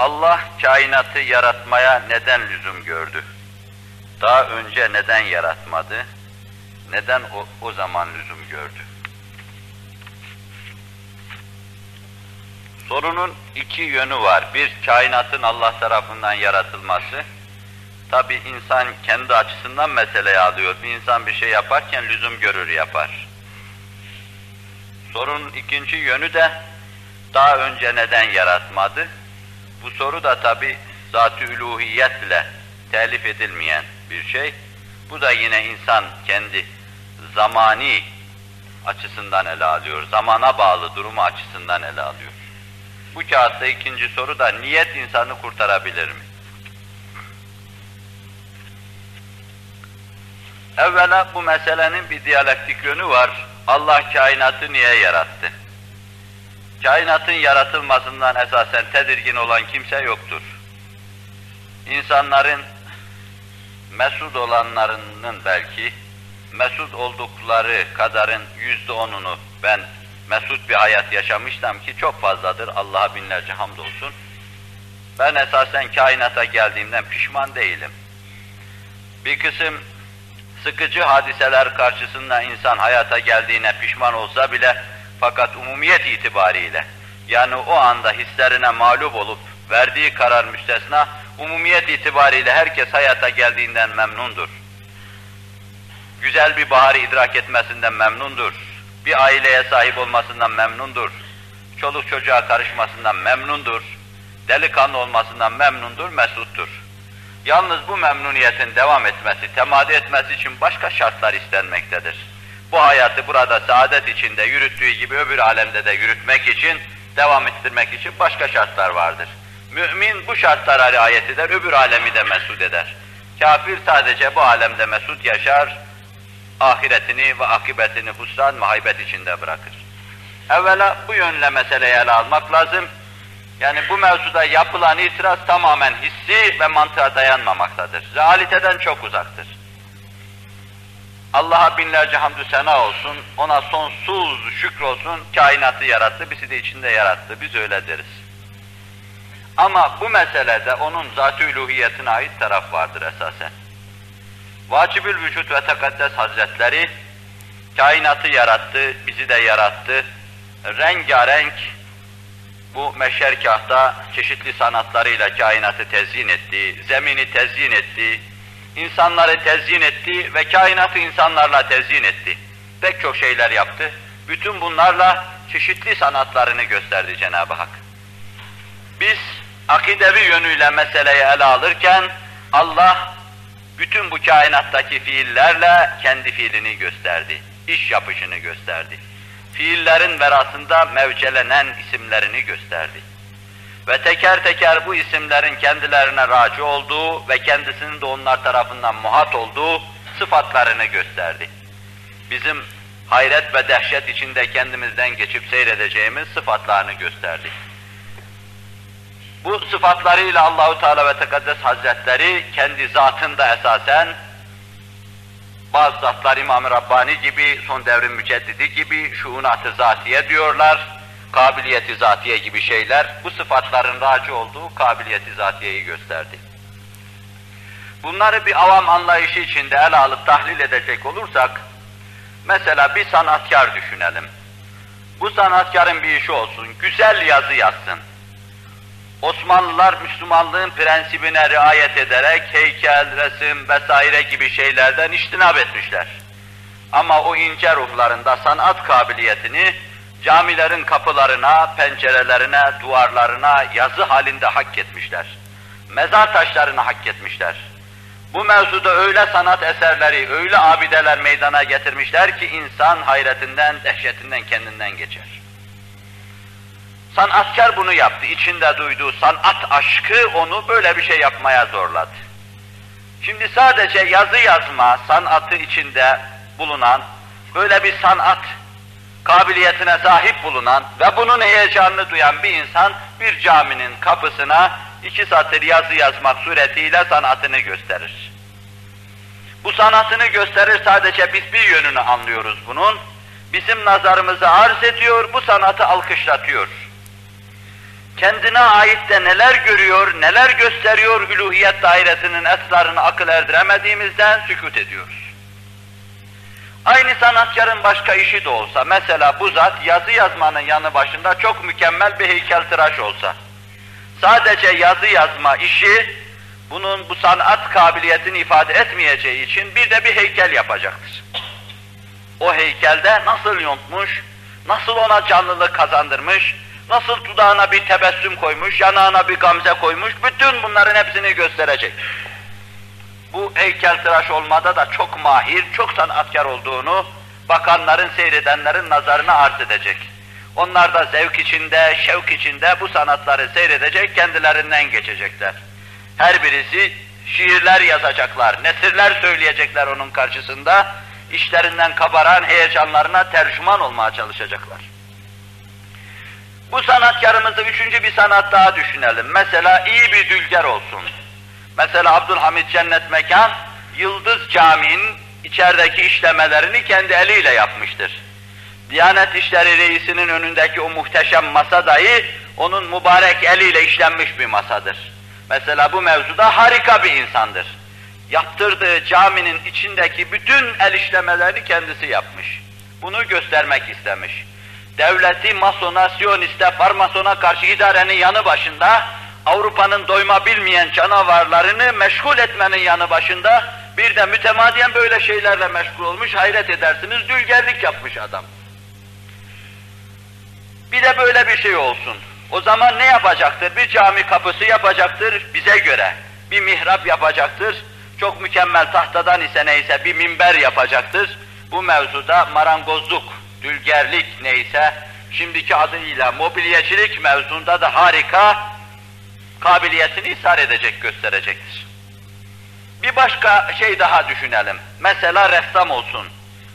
Allah kainatı yaratmaya neden lüzum gördü? Daha önce neden yaratmadı? Neden o, o zaman lüzum gördü? Sorunun iki yönü var. Bir, kainatın Allah tarafından yaratılması. Tabi insan kendi açısından meseleye alıyor. Bir insan bir şey yaparken lüzum görür yapar. Sorunun ikinci yönü de daha önce neden yaratmadı? Bu soru da tabi zat-ı üluhiyetle telif edilmeyen bir şey. Bu da yine insan kendi zamani açısından ele alıyor. Zamana bağlı durumu açısından ele alıyor. Bu kağıtta ikinci soru da niyet insanı kurtarabilir mi? Evvela bu meselenin bir diyalektik yönü var. Allah kainatı niye yarattı? Kainatın yaratılmasından esasen tedirgin olan kimse yoktur. İnsanların mesud olanlarının belki mesud oldukları kadarın yüzde onunu ben mesut bir hayat yaşamıştım ki çok fazladır Allah'a binlerce hamdolsun. Ben esasen kainata geldiğimden pişman değilim. Bir kısım sıkıcı hadiseler karşısında insan hayata geldiğine pişman olsa bile fakat umumiyet itibariyle yani o anda hislerine mağlup olup verdiği karar müstesna umumiyet itibariyle herkes hayata geldiğinden memnundur. Güzel bir baharı idrak etmesinden memnundur. Bir aileye sahip olmasından memnundur. Çoluk çocuğa karışmasından memnundur. Delikanlı olmasından memnundur, mesuttur. Yalnız bu memnuniyetin devam etmesi, temadi etmesi için başka şartlar istenmektedir. Bu hayatı burada saadet içinde yürüttüğü gibi öbür alemde de yürütmek için, devam ettirmek için başka şartlar vardır. Mümin bu şartlara riayet eder, öbür alemi de mesut eder. Kafir sadece bu alemde mesut yaşar, ahiretini ve akıbetini husran muhabbet içinde bırakır. Evvela bu yönle meseleyi ele almak lazım. Yani bu mevzuda yapılan itiraz tamamen hissi ve mantığa dayanmamaktadır. Realiteden çok uzaktır. Allah'a binlerce hamdü sena olsun, ona sonsuz şükür olsun, kainatı yarattı, bizi de içinde yarattı, biz öyle deriz. Ama bu meselede onun zat-ı üluhiyetine ait taraf vardır esasen. Vacibül Vücut ve Tekaddes Hazretleri kainatı yarattı, bizi de yarattı. Rengarenk bu meşerkahta çeşitli sanatlarıyla kainatı tezyin etti, zemini tezyin etti, insanları tezyin etti ve kainatı insanlarla tezyin etti. Pek çok şeyler yaptı. Bütün bunlarla çeşitli sanatlarını gösterdi Cenab-ı Hak. Biz akidevi yönüyle meseleyi ele alırken Allah bütün bu kainattaki fiillerle kendi fiilini gösterdi. iş yapışını gösterdi. Fiillerin verasında mevcelenen isimlerini gösterdi. Ve teker teker bu isimlerin kendilerine raci olduğu ve kendisinin de onlar tarafından muhat olduğu sıfatlarını gösterdi. Bizim hayret ve dehşet içinde kendimizden geçip seyredeceğimiz sıfatlarını gösterdi. Bu sıfatlarıyla Allahu Teala ve Tekaddes Hazretleri kendi zatında esasen bazı zatlar İmam-ı Rabbani gibi, son devrin müceddidi gibi şuunat-ı zatiye diyorlar, kabiliyeti zatiye gibi şeyler, bu sıfatların raci olduğu kabiliyeti zatiyeyi gösterdi. Bunları bir avam anlayışı içinde ele alıp tahlil edecek olursak, mesela bir sanatkar düşünelim. Bu sanatkarın bir işi olsun, güzel yazı yazsın. Osmanlılar Müslümanlığın prensibine riayet ederek heykel, resim vesaire gibi şeylerden iştinab etmişler. Ama o ince ruhlarında sanat kabiliyetini camilerin kapılarına, pencerelerine, duvarlarına yazı halinde hak etmişler. Mezar taşlarını hak etmişler. Bu mevzuda öyle sanat eserleri, öyle abideler meydana getirmişler ki insan hayretinden, dehşetinden kendinden geçer. Sanatkar bunu yaptı. İçinde duyduğu sanat aşkı onu böyle bir şey yapmaya zorladı. Şimdi sadece yazı yazma sanatı içinde bulunan, böyle bir sanat kabiliyetine sahip bulunan ve bunun heyecanını duyan bir insan bir caminin kapısına iki satır yazı yazmak suretiyle sanatını gösterir. Bu sanatını gösterir sadece biz bir yönünü anlıyoruz bunun. Bizim nazarımızı arz ediyor, bu sanatı alkışlatıyor kendine ait de neler görüyor, neler gösteriyor üluhiyet dairesinin esrarını akıl erdiremediğimizden sükut ediyoruz. Aynı sanatkarın başka işi de olsa, mesela bu zat yazı yazmanın yanı başında çok mükemmel bir heykeltıraş olsa, sadece yazı yazma işi, bunun bu sanat kabiliyetini ifade etmeyeceği için bir de bir heykel yapacaktır. O heykelde nasıl yontmuş, nasıl ona canlılık kazandırmış, nasıl dudağına bir tebessüm koymuş, yanağına bir gamze koymuş, bütün bunların hepsini gösterecek. Bu heykeltıraş olmada da çok mahir, çok sanatkar olduğunu bakanların, seyredenlerin nazarına arz edecek. Onlar da zevk içinde, şevk içinde bu sanatları seyredecek, kendilerinden geçecekler. Her birisi şiirler yazacaklar, nesirler söyleyecekler onun karşısında, işlerinden kabaran heyecanlarına tercüman olmaya çalışacaklar. Bu sanatkarımızı üçüncü bir sanat daha düşünelim. Mesela iyi bir dülger olsun. Mesela Abdülhamid Cennet Mekan, Yıldız Camii'nin içerideki işlemelerini kendi eliyle yapmıştır. Diyanet İşleri Reisi'nin önündeki o muhteşem masa dahi onun mübarek eliyle işlenmiş bir masadır. Mesela bu mevzuda harika bir insandır. Yaptırdığı caminin içindeki bütün el işlemelerini kendisi yapmış. Bunu göstermek istemiş. Devleti masona, siyoniste, farmasona karşı idarenin yanı başında, Avrupa'nın doyma bilmeyen canavarlarını meşgul etmenin yanı başında, bir de mütemadiyen böyle şeylerle meşgul olmuş, hayret edersiniz, dülgerlik yapmış adam. Bir de böyle bir şey olsun. O zaman ne yapacaktır? Bir cami kapısı yapacaktır bize göre. Bir mihrap yapacaktır. Çok mükemmel tahtadan ise neyse bir minber yapacaktır. Bu mevzuda marangozluk, dülgerlik neyse, şimdiki adıyla mobilyacılık mevzunda da harika kabiliyetini ishar edecek, gösterecektir. Bir başka şey daha düşünelim. Mesela ressam olsun.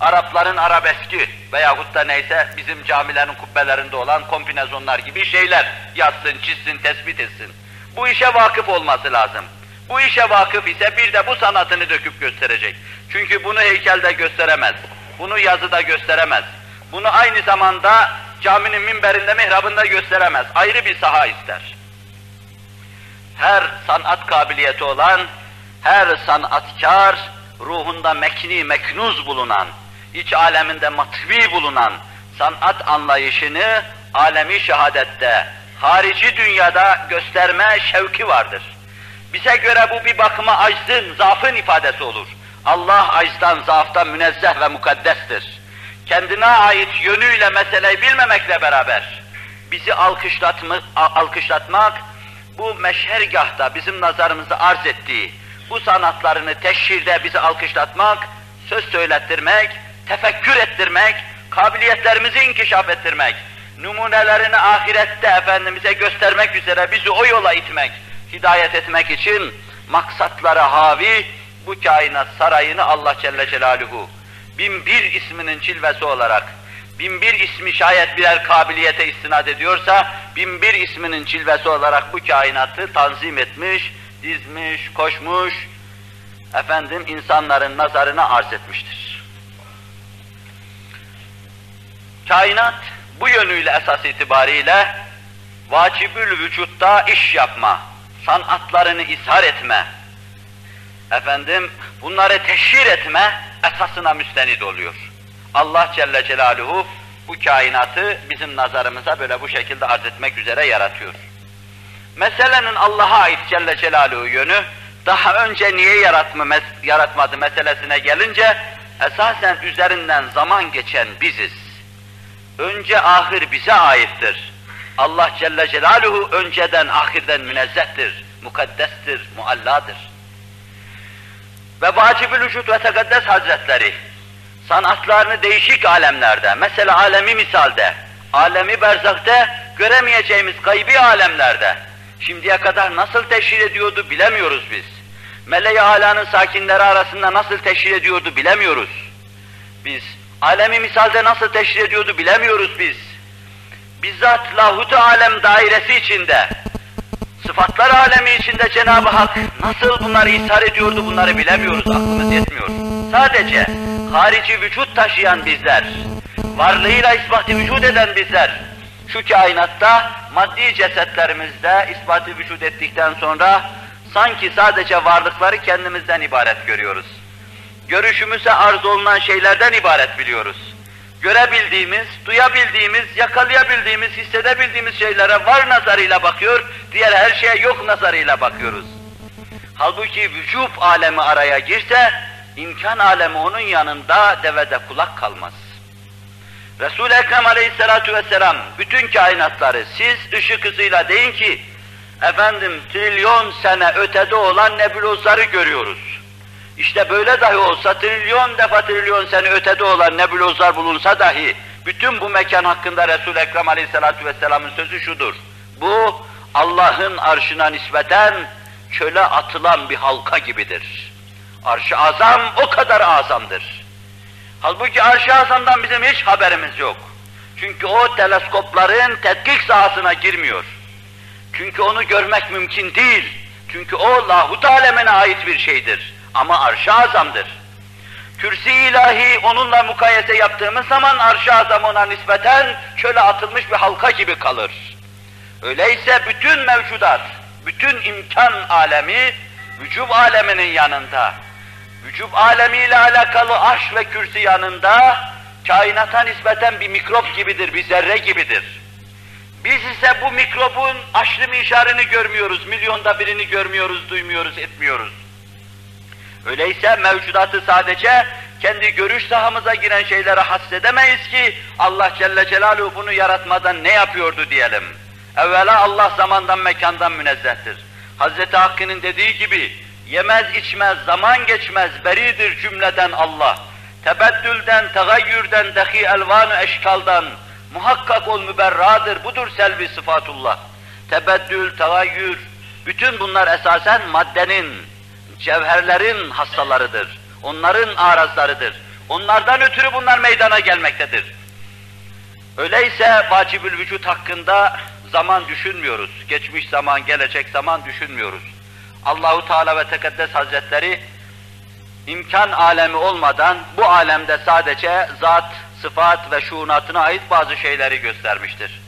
Arapların arabeski veyahut da neyse bizim camilerin kubbelerinde olan kombinezonlar gibi şeyler yazsın, çizsin, tespit etsin. Bu işe vakıf olması lazım. Bu işe vakıf ise bir de bu sanatını döküp gösterecek. Çünkü bunu heykelde gösteremez. Bunu yazıda gösteremez. Bunu aynı zamanda caminin minberinde, mihrabında gösteremez. Ayrı bir saha ister. Her sanat kabiliyeti olan, her sanatkar, ruhunda mekni, meknuz bulunan, iç aleminde matbi bulunan sanat anlayışını alemi şehadette, harici dünyada gösterme şevki vardır. Bize göre bu bir bakıma aczın, zaafın ifadesi olur. Allah aczdan, zaaftan münezzeh ve mukaddestir. Kendine ait yönüyle meseleyi bilmemekle beraber bizi alkışlatmak, alkışlatmak bu meşhergahta bizim nazarımızda arz ettiği bu sanatlarını teşhirde bizi alkışlatmak, söz söylettirmek, tefekkür ettirmek, kabiliyetlerimizi inkişaf ettirmek, numunelerini ahirette Efendimiz'e göstermek üzere bizi o yola itmek, hidayet etmek için maksatlara havi bu kainat sarayını Allah Celle Celaluhu bin bir isminin çilvesi olarak bin bir ismi şayet birer kabiliyete istinad ediyorsa bin bir isminin çilvesi olarak bu kainatı tanzim etmiş, dizmiş, koşmuş, efendim insanların nazarına arz etmiştir. Kainat bu yönüyle esas itibariyle vacibül vücutta iş yapma, sanatlarını ishar etme, efendim bunları teşhir etme esasına müstenid oluyor. Allah Celle Celaluhu bu kainatı bizim nazarımıza böyle bu şekilde arz etmek üzere yaratıyor. Meselenin Allah'a ait Celle Celaluhu yönü, daha önce niye yaratma, yaratmadı meselesine gelince, esasen üzerinden zaman geçen biziz. Önce ahir bize aittir. Allah Celle Celaluhu önceden ahirden münezzehtir, mukaddestir, mualladır. Ve vacib-ül vücut ve tekaddes hazretleri, sanatlarını değişik alemlerde, mesela alemi misalde, alemi berzakte, göremeyeceğimiz gaybi alemlerde, şimdiye kadar nasıl teşhir ediyordu bilemiyoruz biz. Mele-i alanın sakinleri arasında nasıl teşhir ediyordu bilemiyoruz. Biz alemi misalde nasıl teşhir ediyordu bilemiyoruz biz. Bizzat lahut alem dairesi içinde, sıfatlar alemi içinde Cenab-ı Hak nasıl bunları ishar ediyordu bunları bilemiyoruz, aklımız yetmiyor. Sadece harici vücut taşıyan bizler, varlığıyla ispat vücut eden bizler, Şu kainatta maddi cesetlerimizde ispatı vücut ettikten sonra sanki sadece varlıkları kendimizden ibaret görüyoruz. Görüşümüze arz olunan şeylerden ibaret biliyoruz. Görebildiğimiz, duyabildiğimiz, yakalayabildiğimiz, hissedebildiğimiz şeylere var nazarıyla bakıyor, diğer her şeye yok nazarıyla bakıyoruz. Halbuki vücub alemi araya girse, imkan alemi onun yanında devede kulak kalmaz. Resul-i Ekrem aleyhissalatu vesselam bütün kainatları siz ışık hızıyla deyin ki, efendim trilyon sene ötede olan nebulozları görüyoruz. İşte böyle dahi olsa trilyon defa trilyon sene ötede olan nebulozlar bulunsa dahi bütün bu mekan hakkında Resul-i Ekrem aleyhissalatu vesselamın sözü şudur. Bu Allah'ın arşına nispeten çöle atılan bir halka gibidir. Arş-ı azam o kadar azamdır. Halbuki arş-ı azamdan bizim hiç haberimiz yok. Çünkü o teleskopların tetkik sahasına girmiyor. Çünkü onu görmek mümkün değil. Çünkü o lahut alemine ait bir şeydir. Ama arş-ı azamdır. Kürsi ilahi onunla mukayese yaptığımız zaman arş-ı azam ona nispeten çöle atılmış bir halka gibi kalır. Öyleyse bütün mevcudat, bütün imkan alemi, vücub aleminin yanında, vücub alemiyle alakalı arş ve kürsi yanında, kainata nispeten bir mikrop gibidir, bir zerre gibidir. Biz ise bu mikrobun aşrı mişarını görmüyoruz, milyonda birini görmüyoruz, duymuyoruz, etmiyoruz. Öyleyse mevcudatı sadece kendi görüş sahamıza giren şeylere hassedemeyiz ki Allah Celle Celaluhu bunu yaratmadan ne yapıyordu diyelim. Evvela Allah zamandan mekandan münezzehtir. Hazreti Hakkı'nın dediği gibi yemez içmez zaman geçmez beridir cümleden Allah. Tebeddülden, tegayyürden, dehi elvanu eşkaldan muhakkak ol müberradır. Budur selvi sıfatullah. Tebeddül, tegayyür, bütün bunlar esasen maddenin, cevherlerin hastalarıdır. Onların arazlarıdır. Onlardan ötürü bunlar meydana gelmektedir. Öyleyse vacibül vücut hakkında zaman düşünmüyoruz. Geçmiş zaman, gelecek zaman düşünmüyoruz. Allahu Teala ve Tekaddes Hazretleri imkan alemi olmadan bu alemde sadece zat, sıfat ve şuunatına ait bazı şeyleri göstermiştir.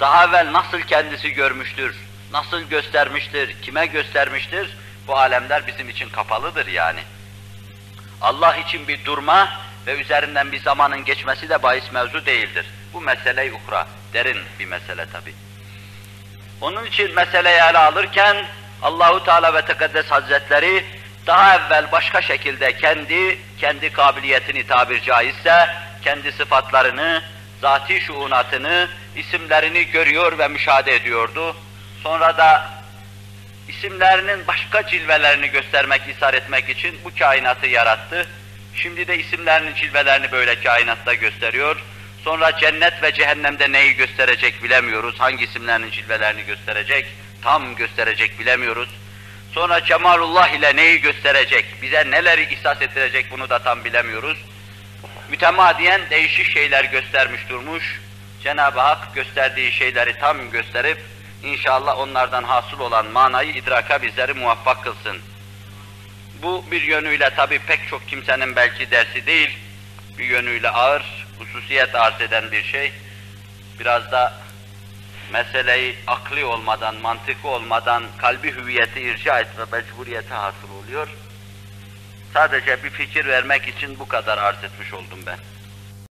Daha evvel nasıl kendisi görmüştür, nasıl göstermiştir, kime göstermiştir, bu alemler bizim için kapalıdır yani. Allah için bir durma ve üzerinden bir zamanın geçmesi de bahis mevzu değildir. Bu mesele ukra, derin bir mesele tabi. Onun için meseleyi ele alırken Allahu Teala ve Tekaddes Hazretleri daha evvel başka şekilde kendi kendi kabiliyetini tabir caizse kendi sıfatlarını, zati şuunatını, isimlerini görüyor ve müşahede ediyordu. Sonra da isimlerinin başka cilvelerini göstermek, isar etmek için bu kainatı yarattı. Şimdi de isimlerinin cilvelerini böyle kainatta gösteriyor. Sonra cennet ve cehennemde neyi gösterecek bilemiyoruz. Hangi isimlerinin cilvelerini gösterecek, tam gösterecek bilemiyoruz. Sonra cemalullah ile neyi gösterecek, bize neleri ihsas ettirecek bunu da tam bilemiyoruz. Mütemadiyen değişik şeyler göstermiş durmuş. Cenab-ı Hak gösterdiği şeyleri tam gösterip İnşallah onlardan hasıl olan manayı idraka bizleri muvaffak kılsın. Bu bir yönüyle tabi pek çok kimsenin belki dersi değil, bir yönüyle ağır, hususiyet arz eden bir şey. Biraz da meseleyi akli olmadan, mantıklı olmadan kalbi hüviyeti irca etme mecburiyeti hasıl oluyor. Sadece bir fikir vermek için bu kadar arz etmiş oldum ben.